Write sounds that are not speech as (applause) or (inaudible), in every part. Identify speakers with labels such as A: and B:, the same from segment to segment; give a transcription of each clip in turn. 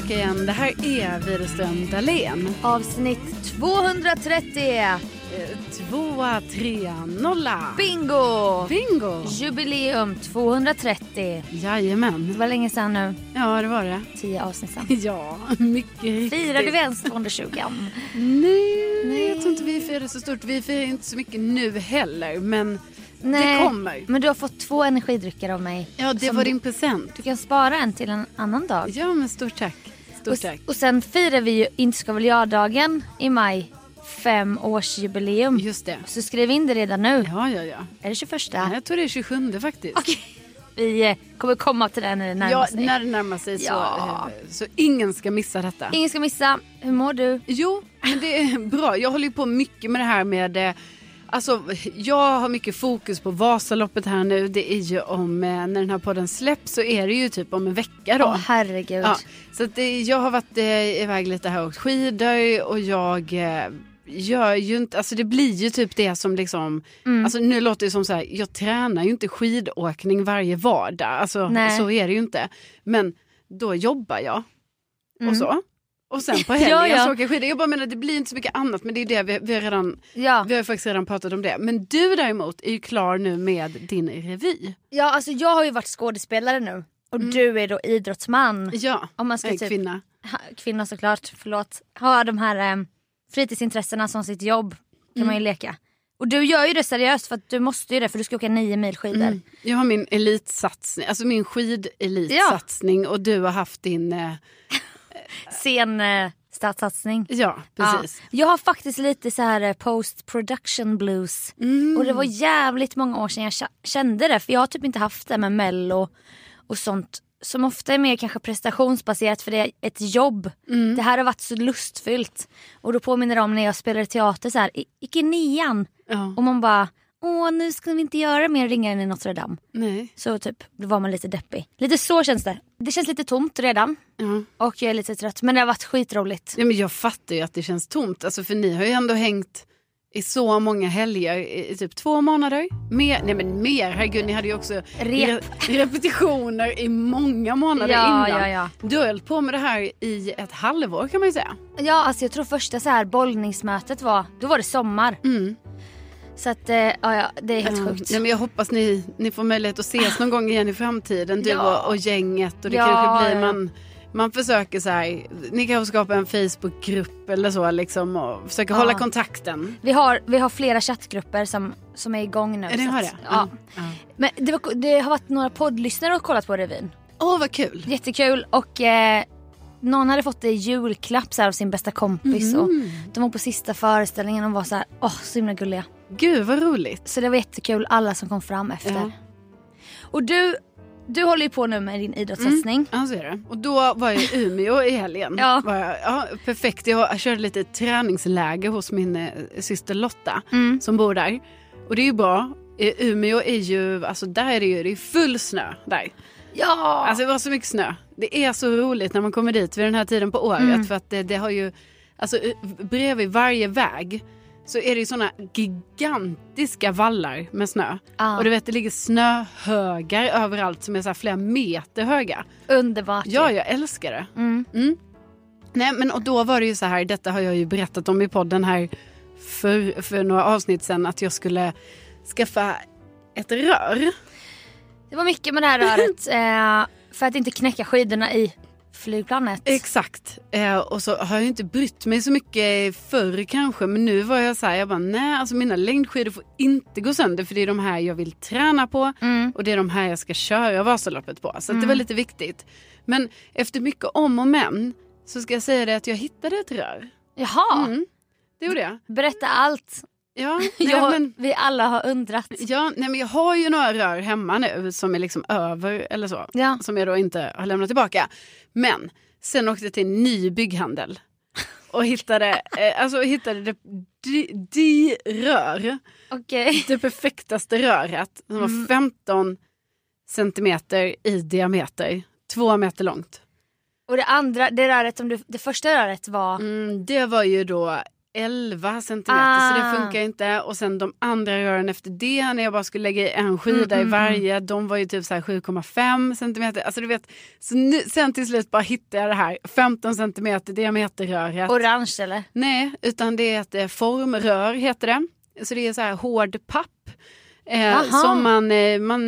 A: tillbaka igen. Det här är Widerström Dahlén.
B: Avsnitt 230.
A: Tvåa, trea, nolla.
B: Bingo!
A: Bingo!
B: Jubileum 230.
A: Jajamän.
B: Det var länge sedan nu.
A: Ja, det var det.
B: 10 avsnitt sedan. (laughs)
A: Ja, mycket riktigt.
B: Firade vi ens 220?
A: Nej,
B: Nej.
A: jag tror inte vi firar så stort. Vi firar inte så mycket nu heller, men
B: Nej.
A: det kommer.
B: Men du har fått två energidrycker av mig.
A: Ja, det var din present.
B: Du kan spara en till en annan dag.
A: Ja, men stort tack. Stort
B: Och,
A: tack.
B: och sen firar vi ju Inte ska väl jag-dagen i maj. Fem årsjubileum.
A: Just det.
B: Så skriv in det redan nu.
A: Ja, ja, ja.
B: Är det 21?
A: ja. Jag tror det är 27 faktiskt.
B: Okej. Vi eh, kommer komma till det när det närmar
A: Ja,
B: sig.
A: när det närmar sig så,
B: Ja.
A: eh, så ingen ska missa detta.
B: Ingen ska missa. Hur mår du?
A: Jo, men det är (laughs) bra. Jag håller ju på mycket med det här med eh, Alltså, jag har mycket fokus på Vasaloppet här nu. Det är ju om, eh, när den här podden släpps så är det ju typ om en vecka då.
B: Åh herregud.
A: ja, så att det, jag har varit eh, iväg lite här och åkt skidor och jag eh, gör ju inte, alltså det blir ju typ det som liksom,
B: Mm.
A: alltså nu låter det som så här, jag tränar ju inte skidåkning varje vardag, alltså
B: Nej.
A: så är det ju inte. Men då jobbar jag
B: Mm.
A: och så. Och sen på (laughs) helgen
B: Ja, ja.
A: så åker jag skidor. Jag bara menar det blir inte så mycket annat men det är det vi, vi har redan,
B: Ja.
A: vi har faktiskt redan pratat om det. Men du däremot är ju klar nu med din revy.
B: ja, alltså jag har ju varit skådespelare nu. Och du är då idrottsman.
A: Ja,
B: Om man ska typ,
A: kvinna.
B: ha, kvinna såklart, förlåt. Ha de här eh, fritidsintressena som sitt jobb kan man ju leka. Och du gör ju det seriöst för att du måste ju det för du ska åka nio mil skidor.
A: Mm. Jag har min elitsatsning, alltså min skidelitsatsning och du har haft din, eh,
B: Sen eh, statssatsning.
A: ja precis.
B: Ja. Jag har faktiskt lite så här eh, post production blues.
A: Mm.
B: Och det var jävligt många år sedan jag kä- kände det. För jag har typ inte haft det med mello och sånt. Som ofta är mer kanske prestationsbaserat för det är ett jobb.
A: Mm.
B: Det här har varit så lustfyllt. Och då påminner det om när jag spelade teater så här. i- Gick i nian.
A: Ja.
B: Och man bara. Åh nu ska vi inte göra mer Ringaren i Notre Dame.
A: Nej.
B: Så typ då var man lite deppig. Lite så känns det. Det känns lite tomt redan.
A: Ja.
B: Och jag är lite trött. Men det har varit skitroligt.
A: ja men jag fattar ju att det känns tomt, alltså för ni har ju ändå hängt i så många helger i, typ två månader. Mer, nej men mer, herregud ni hade ju också
B: Rep.
A: re- repetitioner i många månader
B: Ja,
A: innan.
B: ja, ja.
A: Du har hållit på med det här i ett halvår kan man ju säga.
B: Ja, alltså jag tror första så här bollningsmötet var, då var det sommar.
A: Mm.
B: Så att, eh, ja, ja det är helt
A: Ja,
B: sjukt.
A: Nej, men jag hoppas ni, ni får möjlighet att ses någon gång igen i framtiden, du
B: Ja.
A: och, och gänget. Och det
B: Ja,
A: kanske blir
B: ja.
A: man, man försöker så här, ni kanske skapar en Facebookgrupp eller så liksom och försöker
B: Ja.
A: hålla kontakten.
B: Vi, har, vi har flera chattgrupper som, som är igång nu.
A: Ja, det har det?
B: Ja.
A: Ja.
B: Men det, var, det har varit några poddlyssnare och kollat på revyn.
A: Åh vad kul.
B: Jättekul och eh, någon hade fått det i julklapp så här, av sin bästa kompis. Och
A: Mm.
B: de var på sista föreställningen och var så här, åh så himla gulliga.
A: Gud vad roligt.
B: Så det var jättekul alla som kom fram efter.
A: Ja.
B: Och du, du håller ju på nu med din idrottssatsning.
A: Ja så är det. Och då var jag i Umeå i helgen. (laughs)
B: Ja.
A: Jag, ja, perfekt. Jag, körde lite träningsläger hos min eh, syster Lotta
B: Mm.
A: som bor där. Och det är ju bra. I Umeå är ju, alltså där är det ju det är full snö där.
B: Ja!
A: Alltså det var så mycket snö. Det är så roligt när man kommer dit vid den här tiden på året
B: Mm.
A: för att det, det har ju, alltså eh, bredvid varje väg så är det ju såna gigantiska vallar med snö.
B: Ja.
A: Och du vet det ligger snöhögar överallt som är så här flera meter höga.
B: Underbart.
A: Ja, jag älskar det.
B: Mm.
A: Mm. Nej men och då var det ju så här, detta har jag ju berättat om i podden här för, för några avsnitt sedan att jag skulle skaffa ett rör.
B: Det var mycket med det här röret (laughs) eh, för att inte knäcka skidorna i flygplanet.
A: Exakt. Eh, och så har jag inte brytt mig så mycket förr kanske. Men nu var jag så här, jag bara nej alltså mina längdskidor får inte gå sönder. För det är de här jag vill träna på.
B: Mm.
A: Och det är de här jag ska köra Vasaloppet på. Så att det
B: Mm.
A: var lite viktigt. Men efter mycket om och men så ska jag säga det att jag hittade ett rör.
B: Jaha,
A: Mm, det gjorde jag.
B: berätta allt.
A: Ja, (laughs) nej,
B: Jag,
A: men,
B: Vi alla har undrat.
A: ja, nej, men jag har ju några rör hemma nu som är liksom över eller så.
B: Ja.
A: Som jag då inte har lämnat tillbaka. Men sen åkte jag till en ny bygghandel. (laughs) Och hittade, eh, alltså, hittade det, de, de rör.
B: Okej.
A: Det perfektaste röret. Som var
B: Mm.
A: 15 centimeter i diameter. Två meter långt.
B: Och det andra, det röret som du, det första röret var,
A: Mm, det var ju då 11 centimeter så det
B: Ah.
A: funkar inte. Och sen de andra rören efter det när jag bara skulle lägga i en skida
B: Mm,
A: i varje, de var ju typ så här 7,5 centimeter. Alltså du vet, så nu, sen till slut bara hittade jag det här 15 centimeter diameterröret.
B: Orange eller?
A: Nej, utan det är ett eh, formrör heter det. Så det är så här hård papp. Eh, som man, eh, man,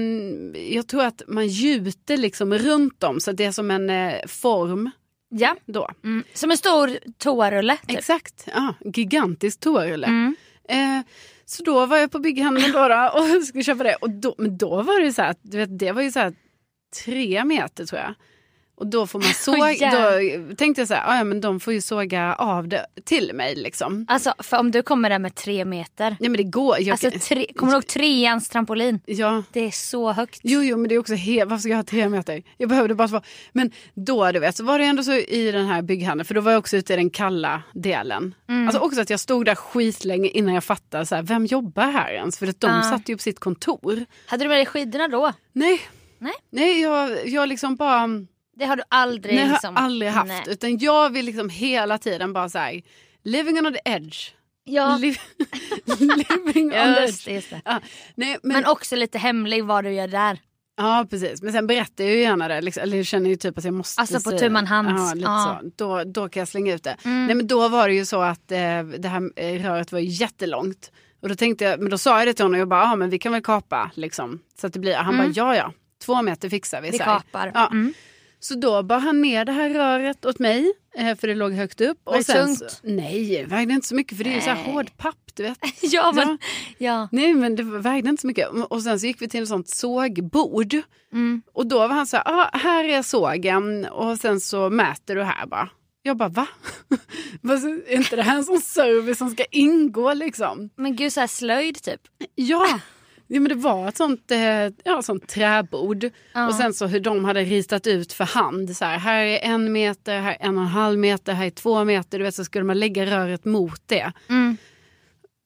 A: jag tror att man gjuter liksom runt om så det är som en eh, form
B: Ja.
A: då.
B: Mm. Som en stor toarulle typ.
A: Exakt, ja, gigantisk toarulle.
B: Mm.
A: Eh, så då var jag på bygghandeln då (laughs) och skulle köpa det. Och då, men då var det så här, du vet, det var ju så här tre meter tror jag. Och då får man (laughs) såga, då tänkte jag så här, "Ah, ja men de får ju såga av det till mig liksom.
B: Alltså för om du kommer där med tre meter.
A: Nej men det går. Jag,
B: Alltså tre, kommer du ihåg treans trampolin?
A: ja.
B: Det är så högt.
A: Jo, jo, men det är också helt, varför ska jag ha tre meter? Jag behövde bara två. Men då, du vet, så var det ändå så i den här bygghandeln, för då var jag också ute i den kalla delen.
B: Mm.
A: Alltså också att jag stod där skitlänge innan jag fattade, så här, vem jobbar här ens? För att de
B: Ja.
A: satt ju på sitt kontor.
B: Hade du med dig skidorna då?
A: Nej,
B: Nej.
A: nej jag, jag liksom bara,
B: Det har du aldrig
A: nej, jag har
B: liksom...
A: aldrig haft.
B: Nej.
A: Utan jag vill liksom hela tiden bara så här, living on the edge.
B: Ja,
A: Liv, (laughs) living on
B: just
A: edge.
B: just.
A: Ja, nej, men,
B: Men också lite hemlig vad du gör där.
A: Ja precis, men sen berättar jag ju gärna det. Liksom, eller jag känner ju typ att jag måste
B: Alltså på tu man hand.
A: Ja, lite så. Då, då kan jag slänga ut det.
B: Mm.
A: Nej men då var det ju så att eh, det här eh, röret var jättelångt. Och då tänkte jag, men då sa jag det till honom, jag bara, ja men vi kan väl kapa liksom. Så att det blir, han
B: Mm.
A: bara, ja ja, två meter fixar vi.
B: Vi
A: så här.
B: kapar.
A: Ja.
B: Mm.
A: Så då bar han ner det här röret åt mig, eh, för det låg högt upp.
B: Var det
A: sen
B: tungt?
A: Så, nej, det vägde inte så mycket för det är ju så här hård papp, du vet. (laughs)
B: Ja, men,
A: Ja. Nej men det vägde inte så mycket. Och sen så gick vi till ett sånt sågbord.
B: Mm.
A: Och då var han så här, ah, här är sågen och sen så mäter du här bara. Jag bara, va? (laughs) Vad- är inte det här en sån service som ska ingå liksom?
B: Men gud, så här slöjd typ.
A: Ja, (laughs) ja men det var ett sånt, eh, ja, sånt träbord.
B: Ja.
A: Och sen så hur de hade ritat ut för hand. Så här, här är en meter, här är en och en halv meter, här är två meter. Du vet så skulle man lägga röret mot det.
B: Mm.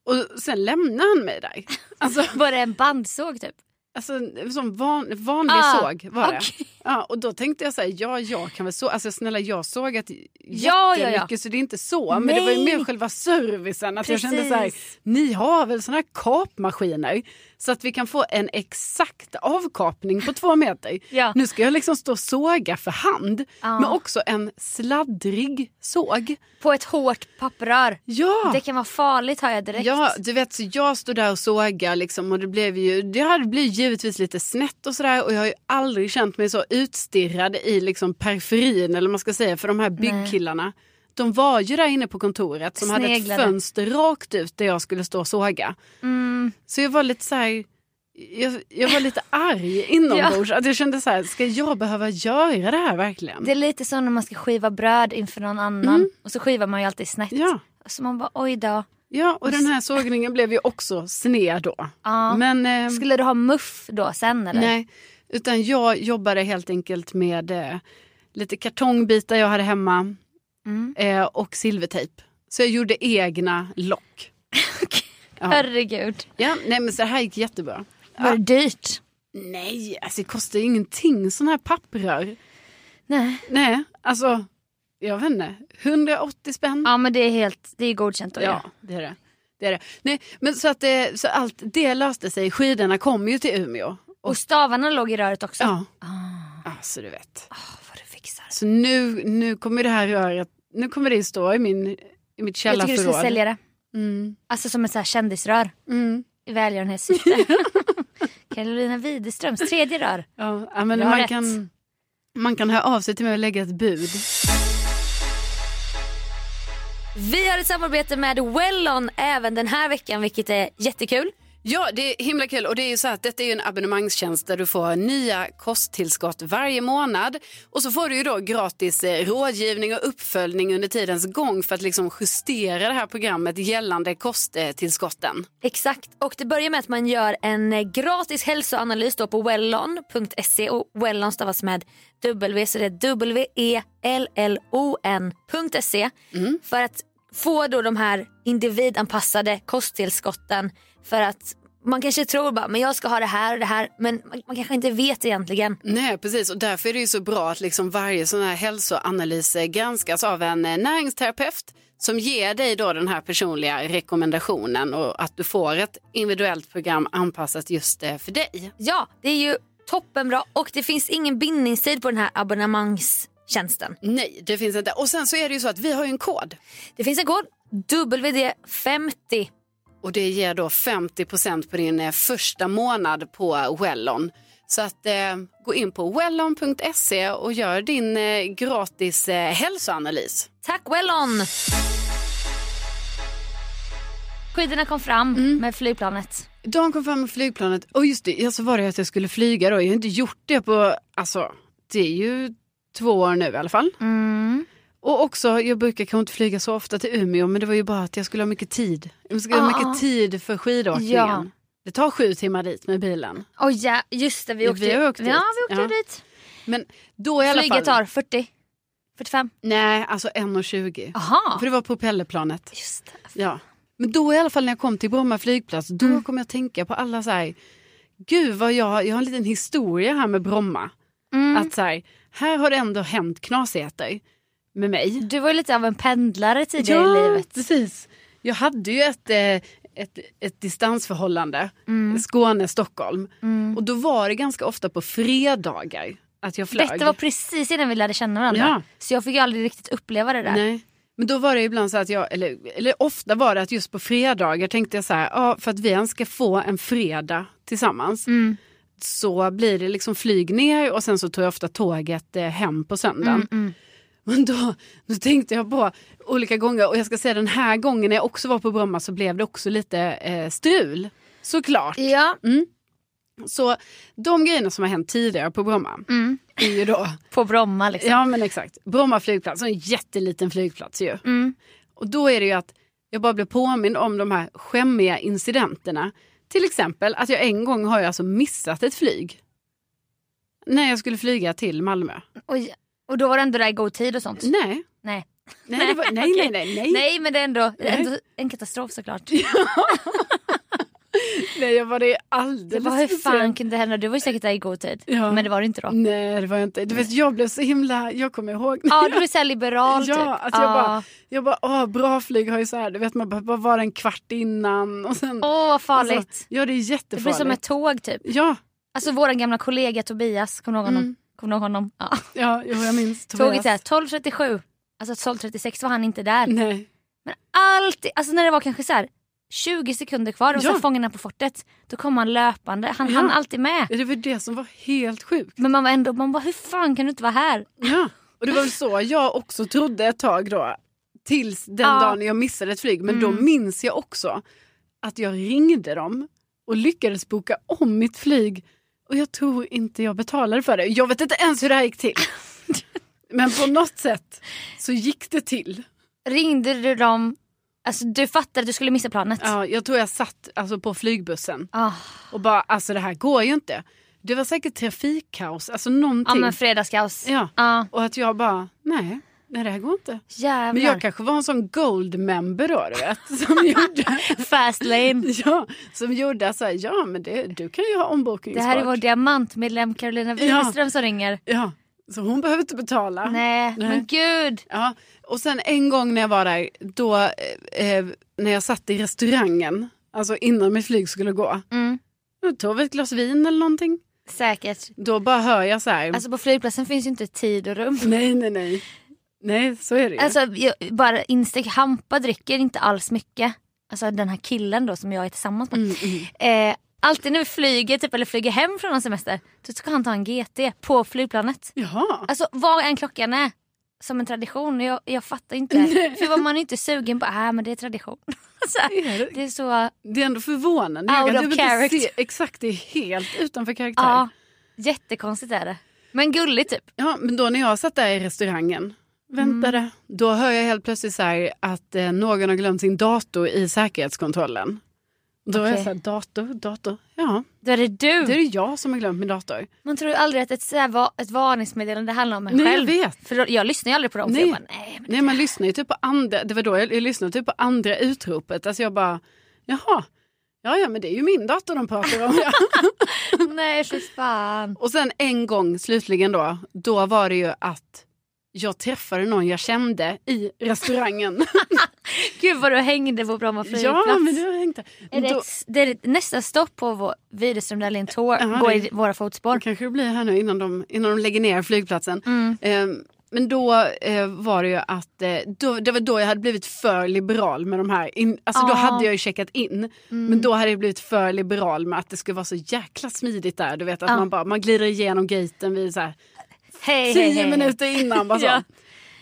A: Och sen lämnade han mig där. (laughs) Alltså,
B: Var det en bandsåg typ?
A: Alltså sån van, vanlig
B: Ah,
A: såg var det. Ja, och då tänkte jag så här, ja jag kan väl så, alltså snälla jag såg att
B: Ja, ja, ja.
A: jättemycket så det är inte så. Men det var ju mer själva servicen. Att jag kände så här,
B: Precis.
A: ni har väl såna här kapmaskiner så att vi kan få en exakt avkapning på två meter. (laughs)
B: Ja.
A: Nu ska jag liksom stå och såga för hand.
B: Ja.
A: Men också en sladdrig såg.
B: På ett hårt papprör.
A: Ja.
B: Det kan vara farligt hör jag direkt.
A: Ja, du vet så jag stod där och sågade liksom och det blev ju, det hade blivit givetvis lite snett och sådär och jag har ju aldrig känt mig så utstirrad i liksom periferin eller man ska säga för de här byggkillarna. De var ju där inne på kontoret som hade ett
B: Sneglade.
A: fönster rakt ut där jag skulle stå och såga.
B: Mm.
A: Så jag var lite så här, jag, jag var lite arg (laughs) inombords. Att jag kände så här, ska jag behöva göra det här verkligen?
B: Det är lite som när man ska skiva bröd inför någon annan. Och så skivar man ju alltid snett.
A: Mm. Ja.
B: Så man bara oj då.
A: Ja, och den här sågningen blev ju också sned då.
B: Ja.
A: Men, ehm,
B: Skulle du ha muff då sen eller?
A: Nej, utan jag jobbade helt enkelt med eh, lite kartongbitar jag hade hemma
B: Mm.
A: eh, och silvertejp. Så jag gjorde egna lock. (laughs) Ja.
B: Herregud.
A: Ja, nej men så det här gick jättebra.
B: Var det dyrt?
A: Nej, alltså det kostar ju ingenting sån här papprör.
B: Nej.
A: Nej, alltså jag vet inte, 180 spänn.
B: Ja men det är helt, det är godkänt då
A: Ja, det är det. det, är det. Nej, men så att det, så allt det löste sig. Skidorna kom ju till Umeå.
B: Och stavarna låg i röret också?
A: Ja,
B: Ah,
A: alltså du vet.
B: ah, vad du fixar.
A: Så nu, nu kommer det här röret, nu kommer det stå i, min, i mitt
B: Jag tycker du
A: källarförråd.
B: ska sälja det.
A: Mm.
B: Alltså som ett så här kändisrör.
A: Mm.
B: I välgörenhetssyfte. (laughs) Carolina Widerströms tredje rör.
A: Ja, men man
B: rätt.
A: kan, man kan höra av sig till mig och lägga ett bud.
B: Vi har ett samarbete med Wellon även den här veckan vilket är jättekul.
A: Ja, det är himla kul. Och det är ju så att detta är en abonnemangstjänst där du får nya kosttillskott varje månad. Och så får du ju då gratis eh, rådgivning och uppföljning under tidens gång för att liksom justera det här programmet gällande kosttillskotten.
B: Exakt, och det börjar med att man gör en eh, gratis hälsoanalys då på wellon.se och Wellon stavas med W så det är W-E-L-L-O-N.se för att få då de här individanpassade kosttillskotten för att man kanske tror bara men jag ska ha det här och det här men man, man kanske inte vet egentligen.
A: Nej, precis. Och därför är det ju så bra att liksom varje sån här hälsoanalys granskas av en eh, näringsterapeut som ger dig då den här personliga rekommendationen och att du får ett individuellt program anpassat just eh, för dig.
B: Ja, det är ju toppenbra och det finns ingen bindningstid på den här abonnemangstjänsten.
A: Nej, det finns inte. Och sen så är det ju så att vi har ju en kod.
B: Det finns en kod, WD50.
A: Och det ger då 50% på din eh, första månad på Wellon. Så att eh, gå in på wellon.se och gör din eh, gratis eh, hälsoanalys.
B: Tack Wellon! Skidorna kom fram
A: Mm.
B: med flygplanet.
A: De kom fram med flygplanet och just det, ja, så var det att jag skulle flyga då. Jag har inte gjort det på, alltså det är ju två år nu i alla fall.
B: Mm.
A: Och också, jag brukar kanske inte flyga så ofta till Umeå men det var ju bara att jag skulle ha mycket tid. Jag skulle ha
B: Ah.
A: mycket tid för skidåkningen.
B: Ja.
A: Det tar sju timmar dit med bilen.
B: Oh, ja, just det, vi åkte,
A: vi har åkt
B: ja,
A: dit.
B: vi åkte
A: Ja.
B: dit.
A: Men då i alla
B: Flyget
A: fall.
B: tar 40, 45.
A: Nej, alltså 1,20.
B: Aha.
A: För det var propellerplanet.
B: Just det.
A: Ja. Men då i alla fall när jag kom till Bromma flygplats, då
B: Mm.
A: kom jag att tänka på alla så här, gud vad jag, jag har en liten historia här med Bromma.
B: Mm.
A: Att så här, här har det ändå hänt knasigheter med mig.
B: Du var lite av en pendlare tidigare i livet.
A: precis. Jag hade ju ett, eh, ett, ett distansförhållande,
B: Mm.
A: Skåne-Stockholm. Och då var det ganska ofta på fredagar att jag flög.
B: Detta var precis innan vi lärde känna varandra.
A: Ja.
B: Så jag fick ju aldrig riktigt uppleva det där.
A: Nej. Men då var det ibland så att jag, eller, eller ofta var det att just på fredagar tänkte jag så här, ja, för att vi ens ska få en fredag tillsammans
B: Mm.
A: så blir det liksom flyg ner och sen så tog jag ofta tåget eh, hem på söndagen.
B: Mm, mm.
A: Men då, då tänkte jag på olika gånger och jag ska säga den här gången när jag också var på Bromma så blev det också lite eh, strul. Såklart.
B: Ja.
A: Så de grejerna som har hänt tidigare på Bromma
B: Mm.
A: är ju då, (laughs)
B: På Bromma liksom.
A: ja men exakt, Bromma flygplats, en jätteliten flygplats ju.
B: Mm.
A: Och då är det ju att jag bara blev påmind om de här skämmiga incidenterna. Till exempel att jag en gång har jag alltså missat ett flyg. När jag skulle flyga till Malmö.
B: Oj. Och då var det ändå där i god tid och sånt?
A: Nej.
B: Nej.
A: Nej, det var, nej, nej, nej, nej.
B: Nej men det är ändå, ändå en katastrof såklart. (laughs)
A: nej jag var det
B: Det
A: alldeles
B: var hur
A: för
B: fan kunde det hända? Du var ju säkert där i god tid.
A: Ja.
B: Men det var det inte då.
A: Nej det var jag inte. Du vet jag blev så himla, jag kommer ihåg.
B: Ja du är såhär liberal (laughs)
A: Ja,
B: typ.
A: att jag bara, jag bara, åh bra flyg har ju så här, du vet man behöver bara vara en kvart innan.
B: Åh vad farligt.
A: Alltså, ja det är
B: det
A: jättefarligt.
B: blir som ett tåg typ.
A: Ja,
B: Alltså våran gamla kollega Tobias, kommer du ihåg honom?
A: Mm.
B: Kommer du ihåg honom? Ja.
A: ja jo, jag minns
B: Tåget är 12.37. Alltså 12.36 var han inte där.
A: Nej.
B: Men alltid, alltså när det var kanske så här 20 sekunder kvar och
A: Ja.
B: sen Fångarna på fortet. Då kom han löpande. Han
A: Ja.
B: hann alltid med.
A: Ja, det var det som var helt sjukt.
B: Men man var ändå, man bara hur fan kan du inte vara här?
A: Ja. Och det var väl så jag också trodde ett tag då. Tills den
B: Ja.
A: dagen jag missade ett flyg. Men då
B: Mm.
A: minns jag också att jag ringde dem och lyckades boka om mitt flyg. Och jag tror inte jag betalade för det. Jag vet inte ens hur det här gick till. Men på något sätt så gick det till.
B: Ringde du dem? Alltså du fattade att du skulle missa planet?
A: Ja, jag tror jag satt alltså, på flygbussen
B: Ah.
A: och bara alltså det här går ju inte. Det var säkert trafikkaos, alltså
B: Ja
A: någonting.
B: men fredagskaos.
A: Ja.
B: Ja.
A: Och att jag bara, nej, nej det här går inte.
B: Jävlar.
A: Men jag kanske var en sån gold member då, du vet. (laughs) Som gjorde,
B: Fast lane. (laughs)
A: ja, som gjorde så här, ja men det, du kan ju ha
B: Det
A: ombokningsbart.
B: här är vår diamantmedlem Carolina Widerström som ringer.
A: Ja, så hon behöver inte betala.
B: Nej,
A: Nej.
B: men gud.
A: Ja, och sen en gång när jag var där, då eh, eh, när jag satt i restaurangen, alltså innan mitt flyg skulle gå,
B: Mm.
A: då tog vi ett glas vin eller någonting.
B: Säkert.
A: Då bara hör jag så här,
B: Alltså på flygplatsen finns ju inte tid och rum.
A: nej nej nej. Nej så är det ju.
B: Alltså jag, bara instick, Hampa dricker inte alls mycket. Alltså den här killen då som jag är tillsammans med.
A: Mm, mm.
B: Eh, alltid när vi flyger typ, eller flyger hem från en semester så ska han ta en GT på flygplanet.
A: Jaha.
B: Alltså vad än klockan är. Som en tradition. Jag, jag fattar inte. För vad man är inte sugen på. Äh, men det är tradition. (laughs) så, här,
A: Är det?
B: är så...
A: Det är ändå förvånande.
B: Out
A: Jag
B: of
A: typ
B: character.
A: se- Exakt, det är helt utanför karaktär.
B: Ja, jättekonstigt är det. Men gulligt typ.
A: Ja, men då när jag satt där i restaurangen, väntade,
B: Mm.
A: då hör jag helt plötsligt så här att eh, någon har glömt sin dator i säkerhetskontrollen. Då är jag så här, dator, dator, ja,
B: Då är det du.
A: det är det jag som har glömt min dator.
B: Man tror aldrig att ett, så här, ett varningsmeddelande handlar om en
A: Nej, jag
B: själv.
A: vet.
B: För då, jag lyssnar ju aldrig på dem.
A: Nej.
B: Jag bara, nej,
A: Nej, man lyssnar ju typ på andra, det var då jag, jag lyssnade typ på andra utropet, alltså jag bara, jaha, ja ja men det är ju min dator de pratar om. Ja. (laughs)
B: nej för fan.
A: Och sen en gång slutligen då, då var det ju att jag träffade någon jag kände i restaurangen. (laughs)
B: Gud vad du hängde på Bromma (laughs) flygplats.
A: ja, men det hängt där.
B: är det,
A: Då-
B: ett, det är nästa stopp på vår Widerström Dahlén Tour.
A: Ja,
B: Gå
A: det-
B: i våra fotspår.
A: kanske det blir här nu innan de, innan de lägger ner flygplatsen.
B: Mm.
A: Eh, men då eh, var det ju att eh, då, det var då jag hade blivit för liberal med de här. In, alltså då
B: Ah.
A: hade jag ju checkat in.
B: Mm.
A: Men då hade jag blivit för liberal med att det skulle vara så jäkla smidigt där. Du vet att
B: Ja.
A: man bara man glider igenom gaten vid så här,
B: Hej,
A: tio
B: hej, hej.
A: minuter innan. Bara (laughs) så.
B: Ja.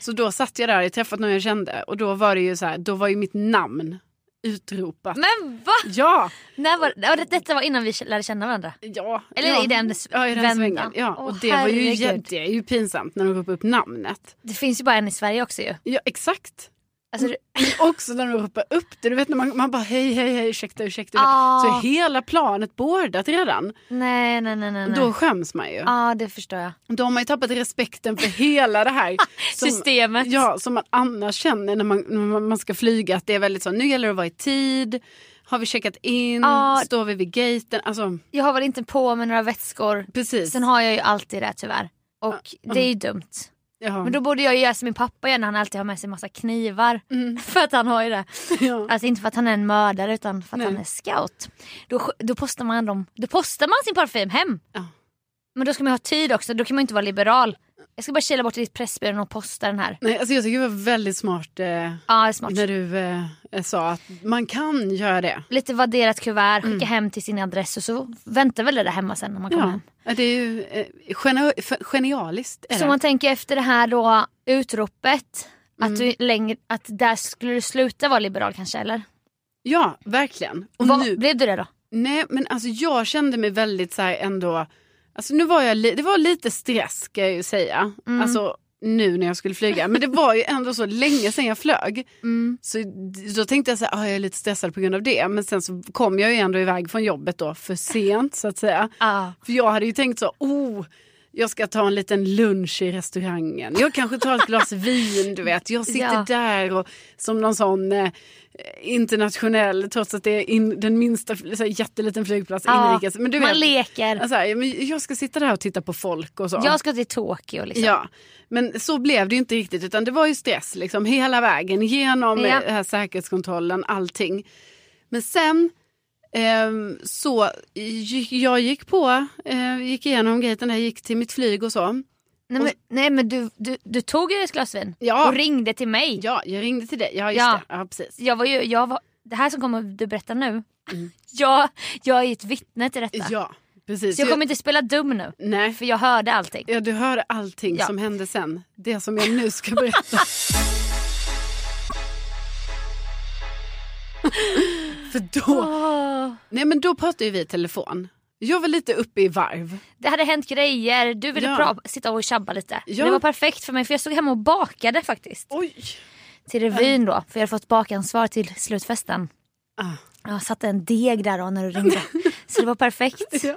A: så då satt jag där, jag träffat någon jag kände och då var det ju så här, då var ju mitt namn utropat.
B: Men va?
A: Ja!
B: När var, ja, det- detta var innan vi lärde känna varandra.
A: ja
B: Eller
A: ja.
B: i den
A: Ja, i den
B: vändan.
A: svängen. Ja,
B: Åh,
A: och det var ju,
B: herregud.
A: det är ju pinsamt när de ropar upp namnet.
B: Det finns ju bara en i Sverige också ju.
A: Ja, exakt.
B: Alltså,
A: Men (laughs) också när de ropar upp det. Du vet när man, man bara hej, hej, hej, ursäkta, ursäkta.
B: Ah.
A: Så är hela planet bordat redan.
B: nej, nej, nej. nej.
A: Då skäms man ju.
B: Ja, det förstår jag.
A: Då har man ju tappat respekten för hela det här. (laughs) som-
B: Systemet.
A: Ja, som man annars känner när man, när man- ska flyga. Att det är väldigt så, nu gäller det att vara i tid. Har vi checkat in?
B: Ja.
A: Står vi vid gaten? Alltså,
B: Jag har väl inte på mig några vätskor.
A: precis.
B: Sen har jag ju alltid det tyvärr. Och det är ju dumt.
A: Ja.
B: Men då borde jag göra som min pappa gör när han alltid har med sig massa knivar.
A: Mm. (laughs)
B: För att han har ju det. (laughs)
A: ja.
B: Alltså inte för att han är en mördare utan för att
A: Nej.
B: han är scout. Då, då, postar man dem, då postar man sin parfym hem.
A: Ja.
B: Men då ska man ha tid också, då kan man inte vara liberal. Jag ska bara kila bort till Pressbyrån och posta den här.
A: Nej, alltså jag tycker det var väldigt smart, eh,
B: Ja, smart.
A: när du eh, sa att man kan göra det.
B: Lite vadderat kuvert, skicka
A: Mm.
B: hem till sin adress och så väntar väl det där hemma sen när man kommer
A: Ja,
B: hem.
A: Det är ju eh, geni- genialiskt.
B: Så
A: det.
B: man tänker efter det här då utropet,
A: Mm.
B: att, du längre, att där skulle du sluta vara liberal kanske eller?
A: Ja, verkligen. Och
B: Vad,
A: nu,
B: Blev du det då?
A: nej, men alltså jag kände mig väldigt så här ändå, alltså nu var jag, det var lite stress ska jag ju säga.
B: Mm.
A: Alltså nu när jag skulle flyga. Men det var ju ändå så länge sedan jag flög.
B: Mm.
A: Så då tänkte jag så här, ah, jag är lite stressad på grund av det. Men sen så kom jag ju ändå iväg från jobbet då för sent så att säga.
B: Ja.
A: För jag hade ju tänkt så, oh, jag ska ta en liten lunch i restaurangen. Jag kanske tar ett glas (laughs) vin, du vet. Jag sitter
B: Ja.
A: där och som någon sån eh, internationell, trots att det är in, den minsta, så här, jätteliten flygplats
B: Ja,
A: inrikes. Men du
B: man
A: vet,
B: leker.
A: alltså, men jag ska sitta där och titta på folk och så.
B: Jag ska till Tokyo liksom.
A: Ja, men så blev det ju inte riktigt utan det var ju stress liksom hela vägen genom
B: Ja.
A: här säkerhetskontrollen, allting. Men sen så gick, jag gick på, eh, gick igenom gaten där, gick till mitt flyg och så.
B: Nej, men, nej men du, du, du tog ju ett glas vin
A: Ja.
B: och ringde till mig.
A: Ja, jag ringde till dig. Ja, just
B: Ja.
A: det. Ja, precis.
B: Jag var ju, jag var, det här som kommer du berätta nu,
A: Mm. (laughs)
B: jag, jag är ett vittne till detta.
A: Ja, precis.
B: Så jag kommer inte spela dum nu,
A: Nej,
B: för jag hörde allting.
A: ja, du hörde allting
B: Ja.
A: som hände sen. Det som jag nu ska berätta. (laughs) (laughs) För då,
B: Åh,
A: nej men då pratade ju vi i telefon. Jag var lite uppe i varv.
B: det hade hänt grejer, du ville
A: Ja.
B: pra- sitta och tjabba lite.
A: Ja.
B: Det var perfekt för mig för jag stod hemma och bakade faktiskt.
A: Oj!
B: Till revyn då, för jag hade fått bakansvar till slutfesten.
A: Ah.
B: Jag satte en deg där då när du ringde. (laughs) Så det var perfekt.
A: Ja.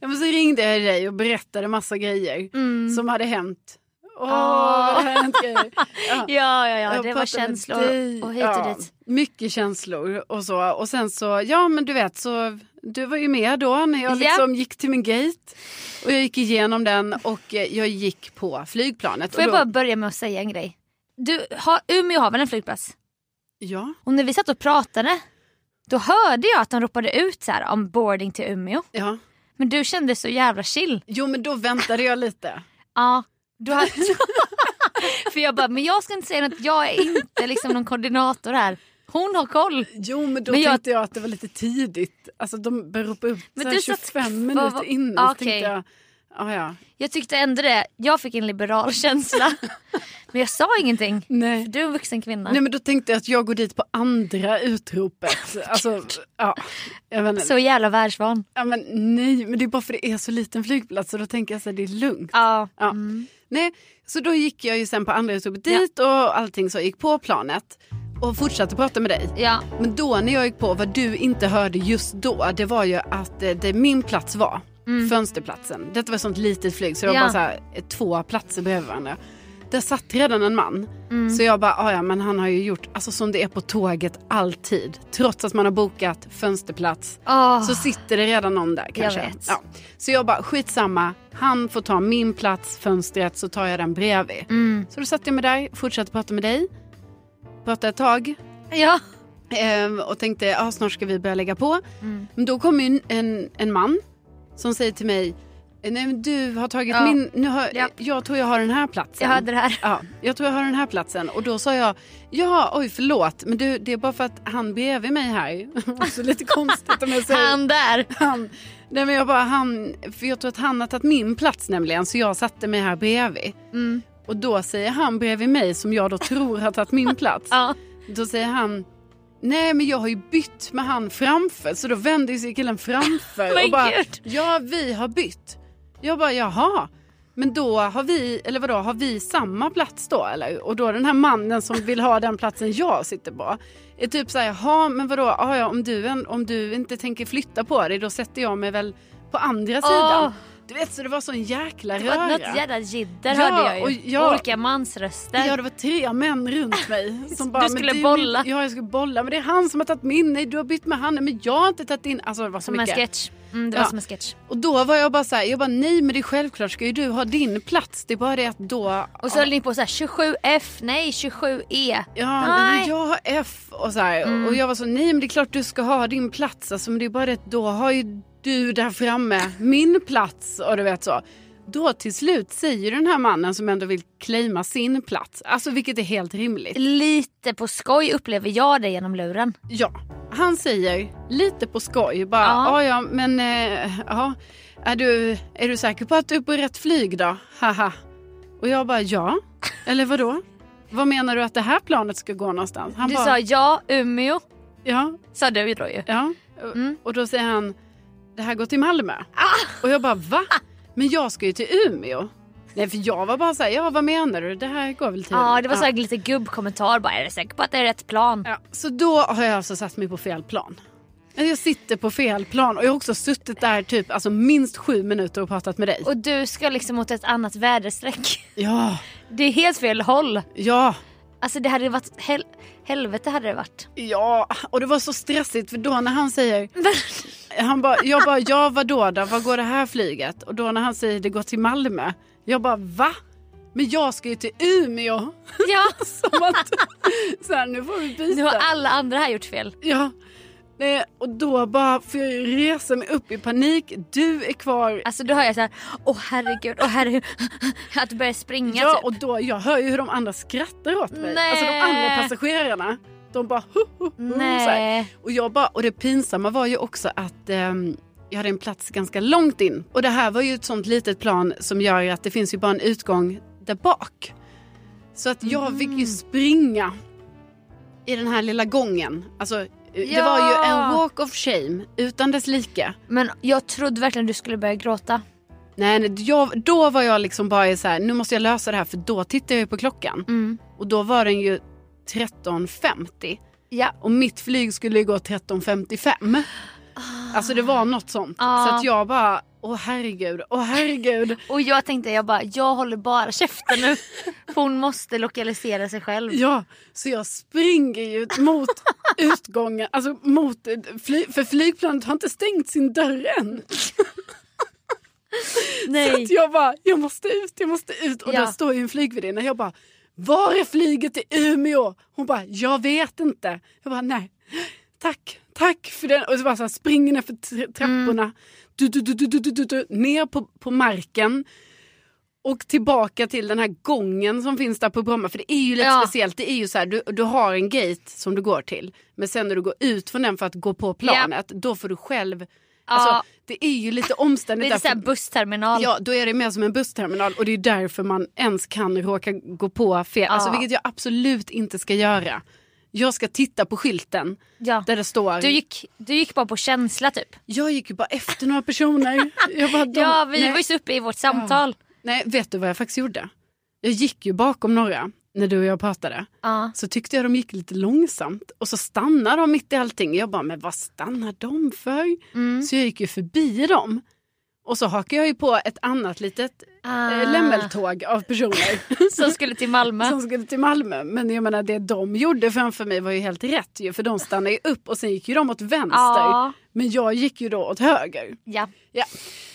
A: ja, men så ringde jag dig och berättade massa grejer
B: Mm.
A: som hade hänt. Åh, grejer. (laughs) Ja.
B: Ja, ja, ja, det var känslor och hit
A: Ja,
B: och dit.
A: Mycket känslor och så. Och sen så, ja men du vet så, du var ju med då när jag
B: Ja.
A: liksom gick till min gate. Och jag gick igenom den och eh, jag gick på flygplanet.
B: Får jag
A: då,
B: bara börja med att säga en grej? Du, har, Umeå har väl en flygplats?
A: Ja,
B: Och när vi satt och pratade då hörde jag att de ropade ut så här om boarding till Umeå.
A: ja.
B: Men du kände så jävla chill.
A: Jo men då väntade jag lite. (laughs)
B: Ja. Du har... (laughs) För jag bara, men jag ska inte säga något, jag är inte liksom någon koordinator här. Hon har koll.
A: Jo men då
B: Men jag-
A: tänkte jag att det var lite tidigt. Alltså de började ropa upp
B: Men du satt
A: 25
B: kvar-
A: minuter innan. Så
B: Okej.
A: tänkte jag, ah, ja.
B: Jag tyckte ändå det, jag fick en liberal känsla. (laughs) Men jag sa ingenting.
A: Nej.
B: Du är en vuxen kvinna.
A: Nej men då tänkte jag att jag går dit på andra utropet. (laughs) Alltså, ja.
B: Så jävla världsvan.
A: Ja, men nej, men det är bara för det är så liten flygplats så då tänker jag att det är lugnt.
B: Ja.
A: Ja.
B: Mm.
A: Nej, så då gick jag ju sen på andra utropet dit och allting så gick på planet och fortsatte prata med dig.
B: ja.
A: Men då när jag gick på, vad du inte hörde just då, det var ju att eh, det min plats var, fönsterplatsen. Detta var ett sånt litet flyg så det var
B: Mm. Ja.
A: bara så här, eh, två platser bredvid varandra. Där satt redan en man.
B: Mm.
A: Så jag bara, "Ah, ja men han har ju gjort, alltså som det är på tåget alltid. Trots att man har bokat fönsterplats.
B: Åh.
A: Så sitter det redan någon där kanske.
B: vet.
A: Ja. Så jag bara, skitsamma. Han får ta min plats, fönstret, så tar jag den bredvid.
B: Mm.
A: Så då satte jag mig där, fortsatte prata med dig. Pratade ett tag.
B: Ja.
A: Ehm, och tänkte, ja snart ska vi börja lägga på.
B: Mm.
A: Men då kommer ju en, en man som säger till mig, nej men du har tagit
B: Ja.
A: min, nu har,
B: Ja.
A: jag tror jag har den här platsen.
B: Jag hade det här.
A: Ja, jag tror jag har den här platsen. Och då sa jag, ja oj förlåt, men du, det är bara för att han bredvid mig här. (laughs) Så lite konstigt om jag säger
B: Han där.
A: han. Nej men jag bara, han, för jag tror att han har tagit min plats nämligen, så jag satte mig här bredvid.
B: Mm.
A: Och då säger han bredvid mig, som jag då tror har tagit min plats. (laughs)
B: Ja.
A: Då säger han, nej men jag har ju bytt med han framför. Så då vänder sig killen framför (laughs) och bara, ja vi har bytt. Jag bara, jaha. Men då har vi, eller vadå, har vi samma plats då eller? Och då den här mannen som vill ha den platsen jag sitter på. Är typ såhär, jaha men vadå, ah, ja, om, du, om du inte tänker flytta på dig då sätter jag mig väl på andra sidan.
B: Åh.
A: Du vet så det var sån jäkla
B: Det var
A: röra.
B: något jävla jidder
A: Ja,
B: hörde jag
A: och
B: ju.
A: jag-
B: Olika mansröster.
A: Ja det var tre män runt mig. (laughs) Som
B: Du
A: bara, men
B: skulle
A: är
B: bolla.
A: Ja jag skulle bolla. Men det är han som har tagit min. Nej du har bytt med han. Men jag har inte tagit in. Alltså det var så
B: som en
A: mycket.
B: sketch. Mm, det var
A: Ja.
B: som en sketch.
A: Och då var jag bara så här. Jag bara nej men det är självklart ska ju du ha din plats. Det är bara det att då.
B: Och så höll ni på så här 27F, nej 27E.
A: Ja
B: Nej.
A: jag har F och så här.
B: Mm.
A: Och jag var så nej men det är klart du ska ha din plats. Alltså men det är bara det att då har ju du där framme min plats. Och du vet så. Då till slut säger den här mannen som ändå vill claima sin plats. Alltså vilket är helt rimligt.
B: Lite på skoj upplever jag det genom luren.
A: Ja, han säger lite på skoj bara,
B: Ja.
A: ja men eh, ja, är du, är du säker på att du är på rätt flyg då? Haha. Och jag bara ja, eller vadå? Vad menar du att det här planet ska gå någonstans? Han
B: Du
A: bara,
B: sa ja, Umeå.
A: ja,
B: Sa du då ju.
A: ja.
B: Mm.
A: Och då säger han, det här går till Malmö. Och jag bara va? Men jag ska ju till Umeå. Nej för jag var bara såhär, ja vad menar du? Det här går väl till...
B: Ja, det var här lite gubbkommentar bara. Är du säker på att det är rätt plan?
A: Ja, så då har jag alltså satt mig på fel plan. Jag sitter på fel plan och jag har också suttit där typ alltså minst sju minuter och pratat med dig.
B: Och du ska liksom mot ett annat väderstreck. (laughs)
A: Ja,
B: Det är helt fel håll.
A: ja,
B: Alltså det hade varit hel helvete hade det varit.
A: ja. Och det var så stressigt för då när han säger, (laughs) han bara, jag bara, ja vadå då, vad går det här flyget? Och då när han säger det går till Malmö, jag bara va? Men jag ska ju till Umeå.
B: Ja, (laughs)
A: Som att, så här, nu får vi byta.
B: nu har alla andra här gjort fel.
A: Ja. Nej, och då bara får jag resa mig upp i panik. Du är kvar
B: Alltså då hör jag så här, åh herregud, åh herregud. (laughs) Att du börjar springa
A: Ja
B: typ.
A: och då, jag hör ju hur de andra skrattar åt mig.
B: Nej.
A: Alltså de andra passagerarna. De bara hu, hu, hu.
B: Nej.
A: Och jag bara, och det pinsamma var ju också att ehm, jag hade en plats ganska långt in. Och det här var ju ett sånt litet plan som gör att det finns ju bara en utgång där bak. Så att jag fick
B: Mm.
A: ju springa i den här lilla gången. Alltså det
B: Ja.
A: var ju en walk of shame utan dess like.
B: Men jag trodde verkligen du skulle börja gråta.
A: Nej, nej jag, då var jag liksom bara så här, nu måste jag lösa det här för då tittade jag ju på klockan.
B: Mm.
A: Och då var den ju 13.50.
B: Ja.
A: Och mitt flyg skulle gå 13.55. Alltså det var något sånt.
B: Ah.
A: Så att jag bara, åh herregud, åh herregud. (laughs)
B: Och jag tänkte jag bara, jag håller bara käften nu. För (laughs) hon måste lokalisera sig själv.
A: Ja, så jag springer ju mot (laughs) utgången, alltså mot, fly, för flygplanet har inte stängt sin dörr än. Så
B: Nej.
A: att jag bara, jag måste ut, jag måste ut. Och
B: Ja.
A: där står ju en flygvärdinna. Jag bara, var är flyget till Umeå? Hon bara, jag vet inte. Jag bara, nej, tack, tack för den. Och så bara så här, springer ner för tra- trapporna. Du, du, du, du, du, du, du, du, ner på, på marken. Och tillbaka till den här gången som finns där på Bromma. För det är ju lite
B: Ja.
A: speciellt. Det är ju så här, du, du har en gate som du går till. Men sen när du går ut från den för att gå på planet. Då får du själv. Alltså,
B: Ja.
A: det är ju lite
B: Det
A: omständigt.
B: är lite såhär bussterminal.
A: Ja, då är det mer som en bussterminal och det är därför man ens kan råka gå på fel. Alltså,
B: Ja.
A: vilket jag absolut inte ska göra. Jag ska titta på skylten
B: Ja.
A: där det står.
B: Du, gick, du gick bara på känsla typ.
A: Jag gick ju bara efter några personer. (laughs) Bara, de...
B: Ja, vi
A: nej,
B: var ju så uppe i vårt samtal.
A: nej, vet du vad jag faktiskt gjorde? Jag gick ju bakom några när du och jag pratade.
B: Ja.
A: Så tyckte jag de gick lite långsamt och så stannade de mitt i allting. Jag bara, men vad stannar de för?
B: Mm.
A: Så jag gick ju förbi dem. Och så hakar jag ju på ett annat litet
B: Ah.
A: eh, lämmeltåg av personer (laughs)
B: Som skulle till Malmö.
A: som skulle till Malmö. Men jag menar det de gjorde framför mig var ju helt rätt ju. För de stannade ju upp och sen gick ju de åt vänster.
B: Ja.
A: Men jag gick ju då åt höger.
B: Ja.
A: Ja.